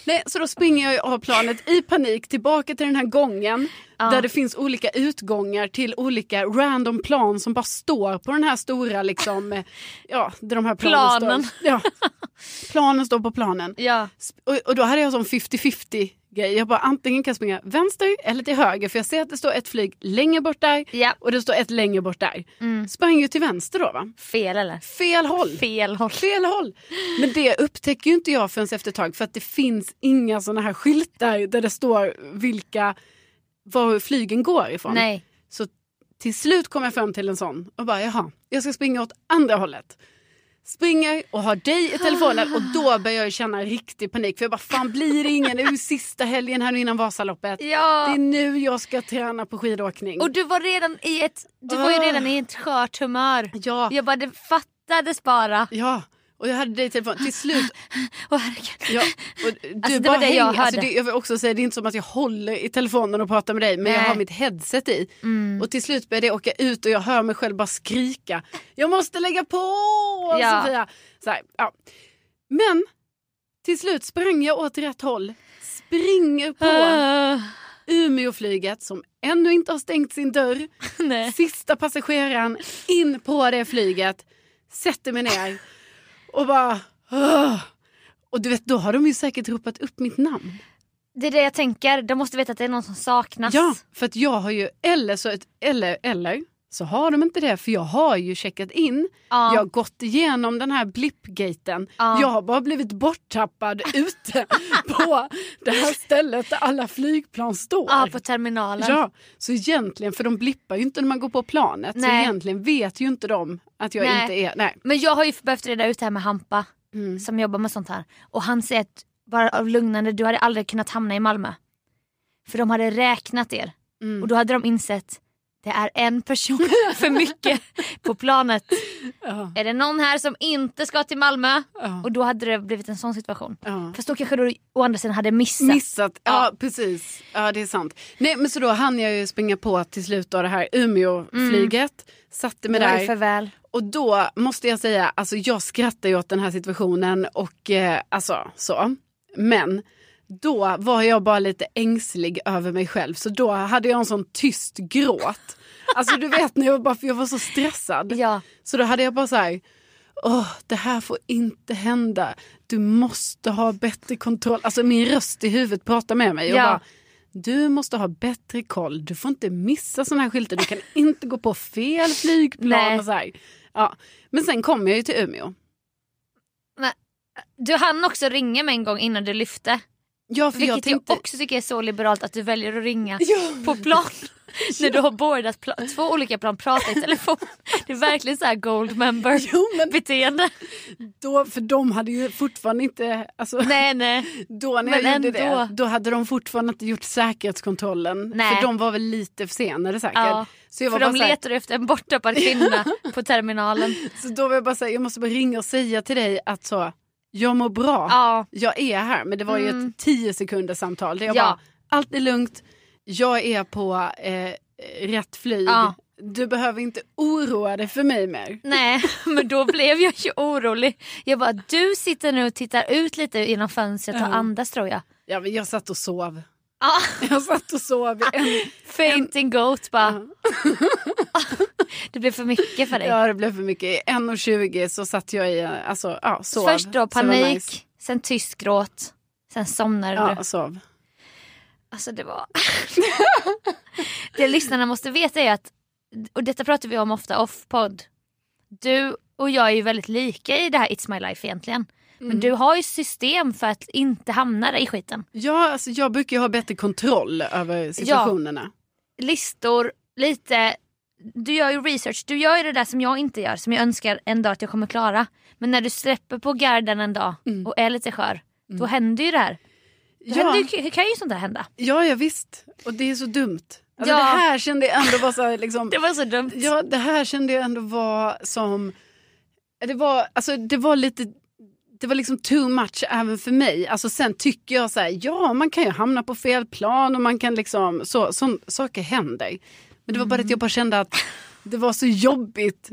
A: Nej, så då springer jag av planet i panik tillbaka till den här gången.
B: Ja.
A: Där det finns olika utgångar till olika random plan som bara står på den här stora liksom, (laughs) ja, där de här planen
B: Planen.
A: står. Ja. (laughs) Planen står på planen.
B: Ja.
A: Och, och då hade jag sån 50-50 grej. Jag bara antingen kan jag springa vänster eller till höger för jag ser att det står ett flyg längre bort där
B: Ja.
A: och det står ett längre bort där.
B: Mm.
A: Sprang ju till vänster då va?
B: Fel eller?
A: Fel håll.
B: Fel håll.
A: Fel håll. Men det upptäcker ju inte jag förrän efter ett tag för att det finns inga såna här skyltar där det står vilka, var flygen går ifrån.
B: Nej.
A: Så till slut kom jag fram till en sån och bara jaha, jag ska springa åt andra hållet. Springer och har dig i telefonen och då (gasps) börjar jag känna riktig panik för jag bara fan blir det ingen, det ju sista helgen här nu innan Vasaloppet.
B: Ja.
A: Det är nu jag ska träna på skidåkning.
B: Och du var redan i ett, du var ju
A: Ah.
B: redan i ett skört humör.
A: ja,
B: Jag bara, det fattades bara.
A: ja, och jag hade dig i telefonen. Till slut (laughs)
B: Åh herregud.
A: Ja, och du
B: Alltså,
A: bara
B: det jag
A: alltså,
B: hörde.
A: det, jag vill också säga, det är inte som att jag håller i telefonen och pratar med dig men jag
B: Nej.
A: har mitt headset i.
B: Mm.
A: Och till slut börjar det åka ut och jag hör mig själv bara skrika. Jag måste lägga på!
B: Ja.
A: Sofia. Så här, ja. Men till slut sprang jag åt rätt håll. Springer på
B: Ah.
A: Umeåflyget som ännu inte har stängt sin dörr. (laughs)
B: Nej.
A: Sista passageraren in på det flyget. Sätter mig ner och bara... "Åh." Och du vet, då har de ju säkert ropat upp mitt namn.
B: Det är det jag tänker, de måste veta att det är någon som saknas.
A: Ja, för att jag har ju, eller så, ett, eller, eller så har de inte det för jag har ju checkat in.
B: Ja.
A: Jag har gått igenom den här blippgaten.
B: Ja.
A: Jag har bara blivit borttappad ute (laughs) på det här stället där alla flygplan står.
B: Ja, på terminalen.
A: Ja, så egentligen, för de blippar ju inte när man går på planet. Så
B: Nej.
A: egentligen vet ju inte de att jag
B: Nej.
A: inte är... Nej.
B: Men jag har ju behövt reda ut det här med Hampa
A: Mm.
B: som jobbar med sånt här. Och han säger att bara av lugnande, du hade aldrig kunnat hamna i Malmö. För de hade räknat er
A: Mm.
B: och då hade de insett det är en person (laughs) för mycket på planet.
A: Ja,
B: Är det någon här som inte ska till Malmö?
A: ja,
B: Och då hade det blivit en sån situation.
A: ja.
B: Fast då kanske du å andra sidan hade missat.
A: Missat, ja, precis. Ja det är sant. Nej men så då hann jag ju springa på till slut då det här Umeå-flyget. Satte mig där.
B: för väl.
A: Och då måste jag säga, alltså jag skrattar ju åt den här situationen och eh, alltså så. Men då var jag bara lite ängslig över mig själv så då hade jag en sån tyst gråt. Alltså du vet när jag bara, jag var så stressad.
B: Ja.
A: Så då hade jag bara så här, åh det här får inte hända. Du måste ha bättre kontroll. Alltså min röst i huvudet pratar med mig. Och
B: Ja.
A: bara, du måste ha bättre koll. Du får inte missa såna här skyltar. Du kan inte gå på fel flygplan.
B: Nej.
A: Och så här. Ja. Men sen kom jag ju till Umeå.
B: Du hann också ringa mig en gång innan du lyfte.
A: Ja, för
B: Vilket
A: jag tänkte...
B: jag också tycker är så liberalt att du väljer att ringa
A: Ja,
B: på plan. (laughs) När du har bordat pla- två olika plan, prata i telefon. Det är verkligen så här gold member
A: Jo, men
B: beteende.
A: då, för de hade ju fortfarande inte... Alltså,
B: Nej nej. (laughs)
A: Då när
B: Men
A: jag gjorde
B: ändå.
A: det, då hade de fortfarande inte gjort säkerhetskontrollen.
B: Nej.
A: För de var väl lite försenade säkert.
B: Ja,
A: så, jag var
B: För
A: bara
B: de
A: så, här,
B: letar efter en borttappad kvinna (laughs) på terminalen.
A: så då var jag bara säga, jag måste bara ringa och säga till dig att så, jag mår bra.
B: Ja,
A: Jag är här. Men det var ju
B: Mm.
A: ett 10 sekunders samtal. Där jag
B: Ja.
A: bara, allt är lugnt. Jag är på eh, rätt flyg.
B: Ja.
A: Du behöver inte oroa dig för mig mer.
B: nej (laughs) men då blev jag ju orolig. Jag bara, du sitter nu och tittar ut lite genom fönstret och andas tror jag.
A: Ja, men jag satt och sov.
B: Ja, (laughs)
A: Jag satt och sov i en...
B: fainting goat bara. (laughs) Det blev för mycket för dig.
A: Ja, det blev för mycket. I 1.20 så satt jag i, alltså, ja, sov.
B: Först då panik,
A: nice.
B: sen tyst gråt, sen somnade du.
A: Ja, sov.
B: Alltså det var... (laughs) det lyssnarna måste veta är att, och detta pratar vi om ofta off-podd. Du och jag är ju väldigt lika i det här It's My Life egentligen.
A: Mm.
B: Men du har ju system för att inte hamna där i skiten.
A: Ja, alltså, jag brukar ju ha bättre kontroll över situationerna.
B: Listor, lite... Du gör ju research, du gör ju det där som jag inte gör, som jag önskar en dag att jag kommer klara. Men när du släpper på garden en dag
A: Mm.
B: och är lite skör, då händer ju det här. Då
A: Ja.
B: händer kan ju sånt här hända.
A: Ja, ja, visst. Och det är så dumt. Alltså,
B: Ja.
A: Det här kände jag ändå var så här, liksom, (laughs)
B: Det var så dumt.
A: Ja, det här kände jag ändå var som... Det var, alltså, det var lite det var liksom too much även för mig. Alltså sen tycker jag så här, ja man kan ju hamna på fel plan och man kan liksom, så, så saker händer. Men det var bara att jag bara kände att det var så jobbigt.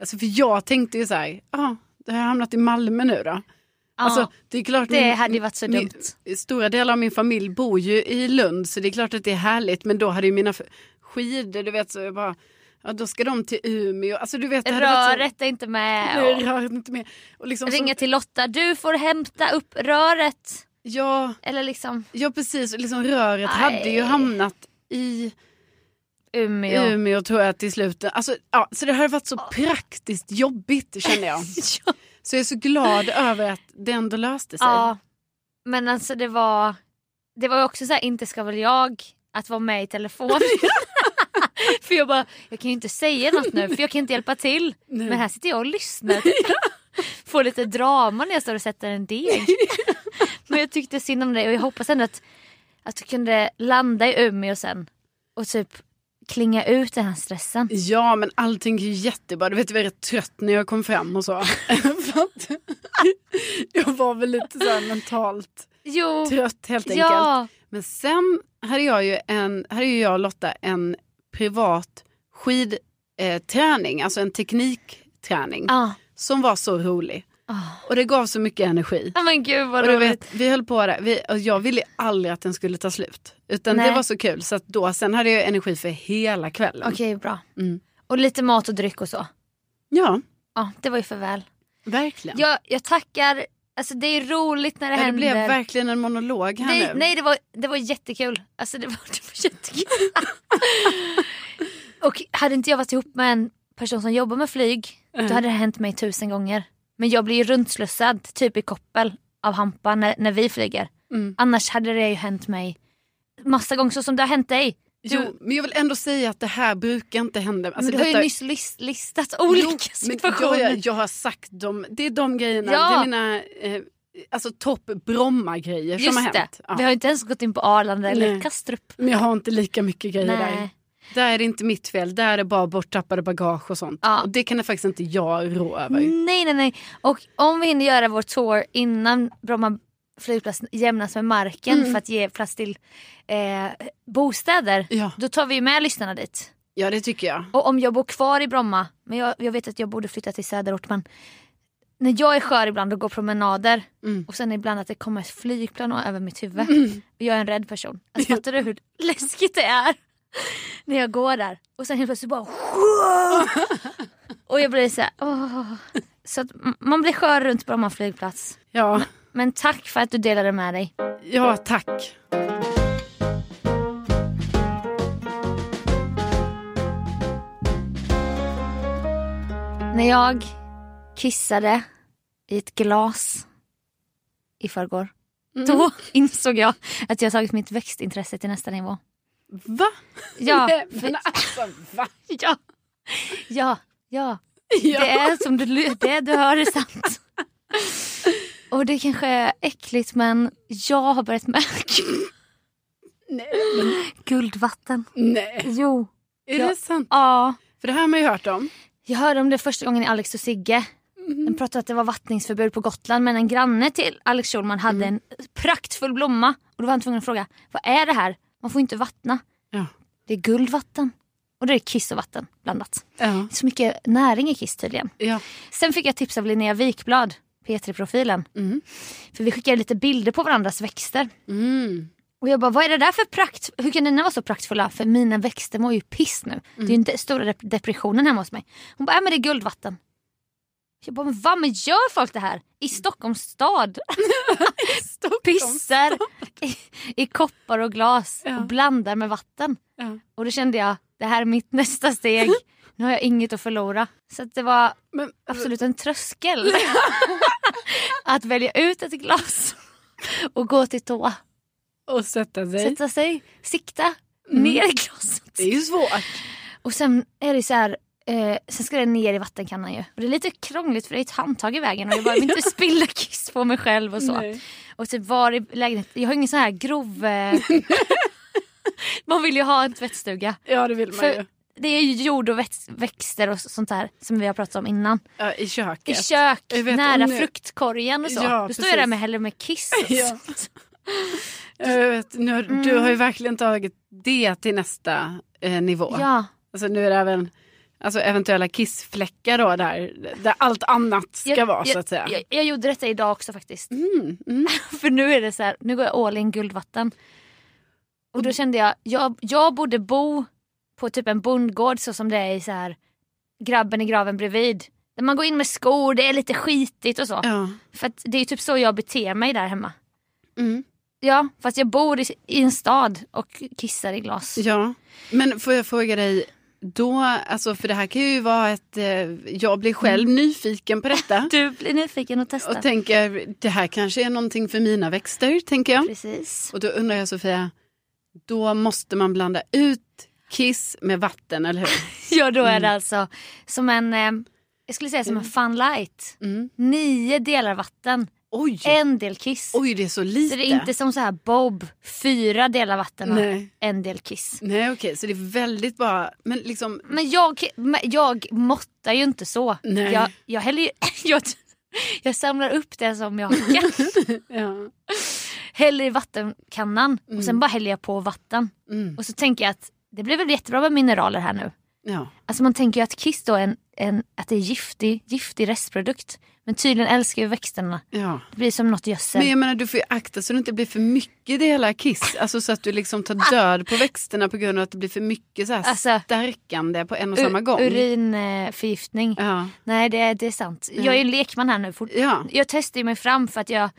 A: Alltså för jag tänkte ju så här, ja ah, det har jag hamnat i Malmö nu då. Alltså, det är klart
B: det
A: min,
B: hade varit så
A: min,
B: dumt.
A: Stora delar av min familj bor ju i Lund så det är klart att det är härligt men då hade ju mina skidor, du vet så jag bara, ja då ska de till Umeå. Alltså du vet. varit så-
B: Röret är inte med. (laughs)
A: Nej,
B: Och
A: röret inte med. Och liksom
B: ringa
A: så,
B: till Lotta, du får hämta upp röret.
A: ja,
B: Eller liksom
A: ja precis, liksom röret
B: Nej.
A: hade ju hamnat i
B: Umeå.
A: Umeå tror jag till slut. Alltså, ja, så det hade varit så praktiskt jobbigt känner jag. (laughs)
B: ja.
A: Så jag är så glad över att det ändå löste sig.
B: ja. Men alltså det var, det var också så här, inte ska väl jag att vara med i telefon. (laughs) (laughs) för jag bara, jag kan ju inte säga något nu för jag kan inte hjälpa till.
A: Nej.
B: Men här sitter jag och lyssnar. (laughs) Får lite drama när jag står och sätter en deg. (laughs) Men jag tyckte synd om dig och jag hoppas ändå att, att du kunde landa i Umeå sen. Och typ klinga ut den här stressen.
A: Ja men allting är ju jättebra. Du vet jag var rätt trött när jag kom fram och så. Jag var väl lite så här mentalt
B: Jo,
A: trött helt enkelt.
B: ja.
A: Men sen hade jag ju en, hade jag och Lotta en privat skidträning, eh, alltså en teknikträning
B: Ja.
A: som var så rolig.
B: Ah.
A: Och det gav så mycket energi.
B: Ja men gud vad
A: Och
B: roligt.
A: vet, vi höll på där, vi, och jag ville aldrig att den skulle ta slut. Utan
B: Nej.
A: det var så kul så då, sen hade jag energi för hela kvällen.
B: Okej bra.
A: Mm.
B: Och lite mat och dryck och så.
A: Ja,
B: Ja det var ju för väl.
A: verkligen.
B: Jag, jag tackar, alltså det är roligt när det
A: Ja, det
B: händer.
A: blev verkligen en monolog här
B: nej,
A: nu.
B: nej det, var, det var jättekul. Alltså det var, (laughs) det var jättekul. och hade inte jag varit ihop med en person som jobbar med flyg då
A: Mm.
B: hade det hänt mig tusen gånger. Men jag blir ju runtslussad typ i koppel av Hampa när, när vi flyger.
A: Mm.
B: Annars hade det ju hänt mig massa gånger så som det har hänt dig. Du,
A: Jo, men jag vill ändå säga att det här brukar inte hända. Alltså,
B: men du har ju nyss list, listat olika
A: Jo,
B: situationer.
A: Jag, jag har sagt dem, det är de grejerna,
B: Ja.
A: det är mina eh, alltså topp Bromma-grejer som har
B: det.
A: hänt. Ja.
B: Vi har inte ens gått in på Arlanda eller
A: Nej.
B: Kastrup.
A: Men jag har inte lika mycket grejer där.
B: Nej.
A: Där är det inte mitt fel, där är det bara borttappade bagage och sånt.
B: Ja.
A: Och det kan det faktiskt inte jag rå över.
B: nej, nej, nej. Och om vi hinner göra vår tour innan Bromma flygplats jämnas med marken
A: Mm.
B: för att ge plats till eh, bostäder.
A: Ja.
B: Då tar vi med lyssnarna dit.
A: ja, det tycker jag.
B: Och om jag bor kvar i Bromma, men jag, jag vet att jag borde flytta till söderort men när jag är skör ibland och går promenader
A: Mm.
B: och sen ibland att det kommer ett flygplan över mitt huvud. Jag är en rädd person. Alltså, fattar du hur läskigt det är? När jag går där och sen helt plötsligt bara (laughs) Och jag blir så här, åh. Så att man blir skör runt Bromma flygplats.
A: Ja,
B: Men tack för att du delade med dig.
A: ja tack.
B: När jag kissade i ett glas i förrgår. Då insåg jag att jag tagit mitt växtintresse till nästa nivå.
A: Va?
B: Ja, (laughs) för,
A: men alltså, va? (laughs)
B: ja, ja, ja.
A: Ja.
B: Det är som du, det du hör är sant. (laughs) Och det kanske är äckligt men jag har börjat märka
A: Nej,
B: guldvatten.
A: nej.
B: Jo.
A: Är
B: Ja.
A: det sant?
B: Ja.
A: För det här har man ju hört om.
B: Jag hörde om det första gången i Alex och Sigge. De pratade att det var vattningsförbud på Gotland men en granne till Alex Schulman hade en praktfull blomma. Och då var han tvungen att fråga, vad är det här? Man får inte vattna.
A: Ja.
B: Det är guldvatten. Och det är kiss och vatten blandat.
A: Ja.
B: Så mycket näring i kiss tydligen.
A: ja.
B: Sen fick jag tips av Linnea Wikblad, P3-profilen.
A: Mm.
B: För vi skickade lite bilder på varandras växter.
A: Mm.
B: Och jag bara, vad är det där för prakt? Hur kan dina vara så praktfulla? För mina växter mår ju piss nu. Det är ju inte stora dep- depressionen hemma hos mig. Hon bara, äh, men det är guldvatten. Jag bara, men vad men gör folk det här? I Stockholms stad? (laughs) Pissar i, i koppar och glas
A: Ja.
B: och blandar med vatten.
A: Ja.
B: Och då kände jag, det här är mitt nästa steg. Nu har jag inget att förlora. Så att det var
A: Men,
B: absolut en tröskel. (laughs) att välja ut ett glas och gå till toa.
A: och sätta sig.
B: Sätta sig, sikta
A: Mm.
B: ner i glaset.
A: Det är ju svårt.
B: Och sen är det så här, eh, sen ska det ner i vattenkannan ju. Och det är lite krångligt för det är ett handtag i vägen och jag bara vill inte (laughs) spilla kiss på mig själv och så.
A: Nej.
B: Och typ var i lägenheten, jag har ingen sån här grov... Eh, (laughs) man vill ju ha en tvättstuga.
A: Ja det vill man
B: För
A: ju.
B: Det är ju jord och väx, växter och sånt där som vi har pratat om innan.
A: Ja, I köket.
B: I kök,
A: Jag vet,
B: nära
A: nu-
B: fruktkorgen och så.
A: Ja,
B: Då står jag där med häller med kiss. och (laughs)
A: Ja.
B: sånt. (laughs)
A: Jag vet, nu, har-
B: Mm.
A: Du har ju verkligen tagit det till nästa eh, nivå.
B: ja.
A: Alltså nu är det även alltså, eventuella kissfläckar då där, där allt annat ska
B: Jag-
A: vara så att säga.
B: Jag, jag gjorde detta idag också faktiskt.
A: Mm, mm. (laughs)
B: För nu är det så här, nu går jag all in guldvatten. Och då kände jag, jag, jag borde bo på typ en bondgård så som det är i så här grabben i graven bredvid. Där man går in med skor, det är lite skitigt och så.
A: Ja.
B: För det är typ så jag beter mig där hemma.
A: Mm.
B: Ja, fast jag bor i, i en stad och kissar i glas.
A: ja, men får jag fråga dig då, alltså för det här kan ju vara ett, eh, jag blir själv
B: Mm.
A: nyfiken på detta. (laughs)
B: Du blir nyfiken och testar.
A: Och tänker, det här kanske är någonting för mina växter, tänker jag.
B: Precis.
A: Och då undrar jag Sofia, då måste man blanda ut kiss med vatten, eller hur? (laughs)
B: Ja, då är det alltså som en, eh, jag skulle säga som en fun light.
A: Mm.
B: Nio delar vatten,
A: Oj,
B: en del kiss.
A: oj det är så lite.
B: Så det är inte som så här Bob, fyra delar vatten och
A: Nej.
B: en del kiss.
A: Nej okej, så det är väldigt bara, men liksom,
B: Men jag, jag måttar ju inte så.
A: Nej.
B: Jag, jag, häller ju, (laughs) jag, jag samlar upp det som jag (laughs)
A: ja.
B: häller i vattenkannan och sen bara häller jag på vatten.
A: Mm.
B: Och så tänker jag att det blir väl jättebra med mineraler här nu.
A: ja.
B: Alltså man tänker ju att kiss då är en, en, att det är giftig, giftig restprodukt. Men tydligen älskar ju växterna.
A: ja.
B: Det blir som något gödsel.
A: Men jag menar du får ju akta så det inte blir för mycket delar kiss. Alltså så att du liksom tar död på växterna på grund av att det blir för mycket så här
B: Alltså,
A: stärkande på en och samma gång.
B: Urinförgiftning.
A: Ja.
B: Nej det, det är sant. Jag är ju lekman här nu.
A: Ja.
B: Jag testar ju mig fram för att jag...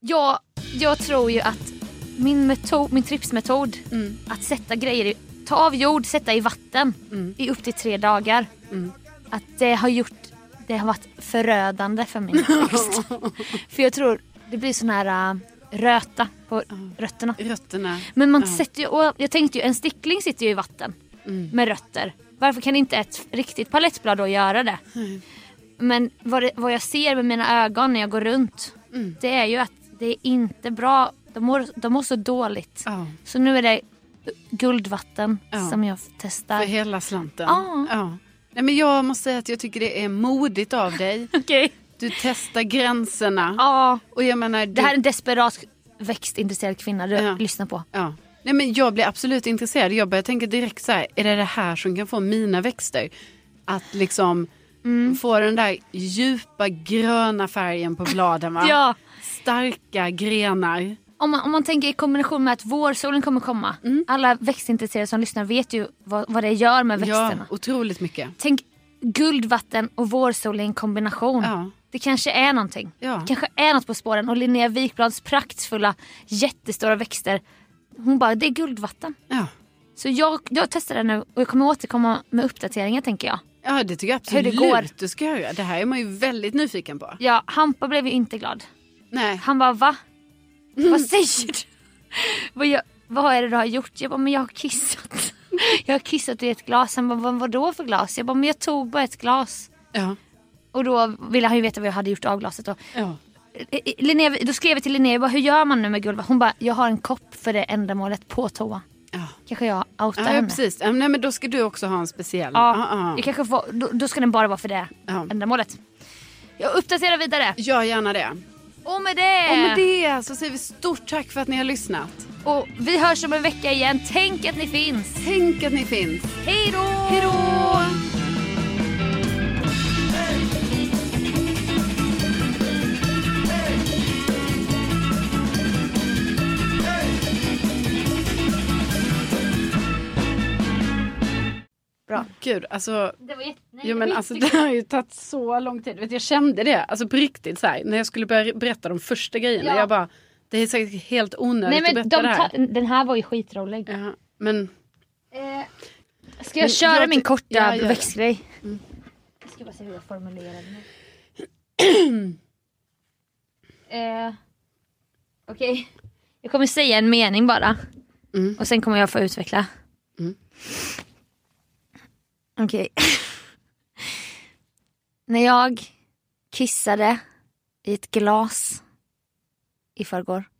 B: Jag, jag tror ju att min, metod, min tripsmetod
A: Mm.
B: att sätta grejer i, ta av jord, sätta i vatten
A: Mm.
B: i upp till tre dagar.
A: Mm.
B: Att det har gjort, det har varit förödande för min (laughs) växt. för jag tror det blir sån här äh, röta på rötterna.
A: Rötterna.
B: Men man sätter ju, och jag tänkte ju en stickling sitter ju i vatten
A: Mm.
B: med rötter. Varför kan inte ett riktigt palettblad då göra det? Men vad, det, vad jag ser med mina ögon när jag går runt
A: Mm.
B: det är ju att det är inte bra. De mår, de mår så dåligt.
A: Ja,
B: Så nu är det guldvatten
A: Ja.
B: som jag
A: för
B: testar.
A: hela slanten.
B: Ja.
A: Ja. Nej, men jag måste säga att jag tycker det är modigt av dig. (laughs)
B: Okej.
A: Du testar gränserna.
B: Ja.
A: Och jag menar, du,
B: Det här är en desperat växtintresserad kvinna du
A: Ja.
B: lyssnar på.
A: Ja. Nej, men jag blir absolut intresserad. Jag börjar tänka direkt så här, är det det här som kan få mina växter att liksom
B: Mm.
A: få den där djupa gröna färgen på bladen va? (laughs)
B: Ja.
A: Starka grenar.
B: Om man, om man tänker i kombination med att vårsolen kommer komma.
A: Mm.
B: Alla växtintresserade som lyssnar vet ju vad, vad det gör med
A: Ja,
B: växterna.
A: otroligt mycket.
B: Tänk guldvatten och vårsol i en kombination.
A: Ja.
B: Det kanske är någonting.
A: Ja.
B: Det kanske är något på spåren. Och Linnea Wikblads praktfulla jättestora växter. Hon bara, det är guldvatten.
A: Ja.
B: Så jag, jag testar det nu och jag kommer återkomma med uppdateringar tänker jag.
A: ja, det tycker jag
B: Hur
A: absolut
B: det går.
A: du ska göra. Det här är man ju väldigt nyfiken på.
B: Ja, Hampa blev ju inte glad.
A: Nej.
B: Han bara, va? Vad säger du? vad, jag, vad är det du har gjort? Jag bara, men jag har kissat. (laughs) jag har kissat i ett glas. Han bara, vad, vadå för glas? Jag bara, men jag tog bara ett glas.
A: Ja.
B: Och då ville han ju veta vad jag hade gjort av glaset. Och
A: Ja.
B: Linnea, då skrev jag till Linnea, jag bara, hur gör man nu med guldvatten? Hon bara, jag har en kopp för det ändamålet på toa.
A: Ja.
B: Kanske jag outar
A: Ja,
B: henne.
A: precis. Ja, Nej, men då ska du också ha en speciell.
B: Ja,
A: Ja, ja.
B: Jag kanske får, då, då ska den bara vara för det
A: Ja.
B: ändamålet. Jag uppdaterar vidare.
A: Gör gärna det.
B: Och med det,
A: Och med det så säger vi stort tack för att ni har lyssnat.
B: och vi hörs om en vecka igen. Tänk att ni finns.
A: Tänk att ni finns.
B: Hej då!
A: Hej då!
B: Bra.
A: Gud, alltså,
B: Det var jätte... Nej,
A: jo, men alltså det har ju tagit så lång tid. Vet, jag kände det, alltså på riktigt så här, när jag skulle börja berätta de första grejerna.
B: Ja.
A: Jag bara, det är säkert helt onödigt
B: Nej
A: att
B: men
A: berätta
B: de
A: det här.
B: ta- den här var ju skitrolig.
A: Ja, men
B: Eh, ska jag
A: Men
B: köra
A: jag
B: min korta
A: Ja, det.
B: växtgrej?
A: Mm.
B: Jag ska bara se hur jag formulerar den. här. (clears throat) eh, Okej. Jag kommer säga en mening bara.
A: Mm.
B: Och sen kommer jag få utveckla.
A: Mm.
B: Okej. När jag kissade i ett glas i förrgår.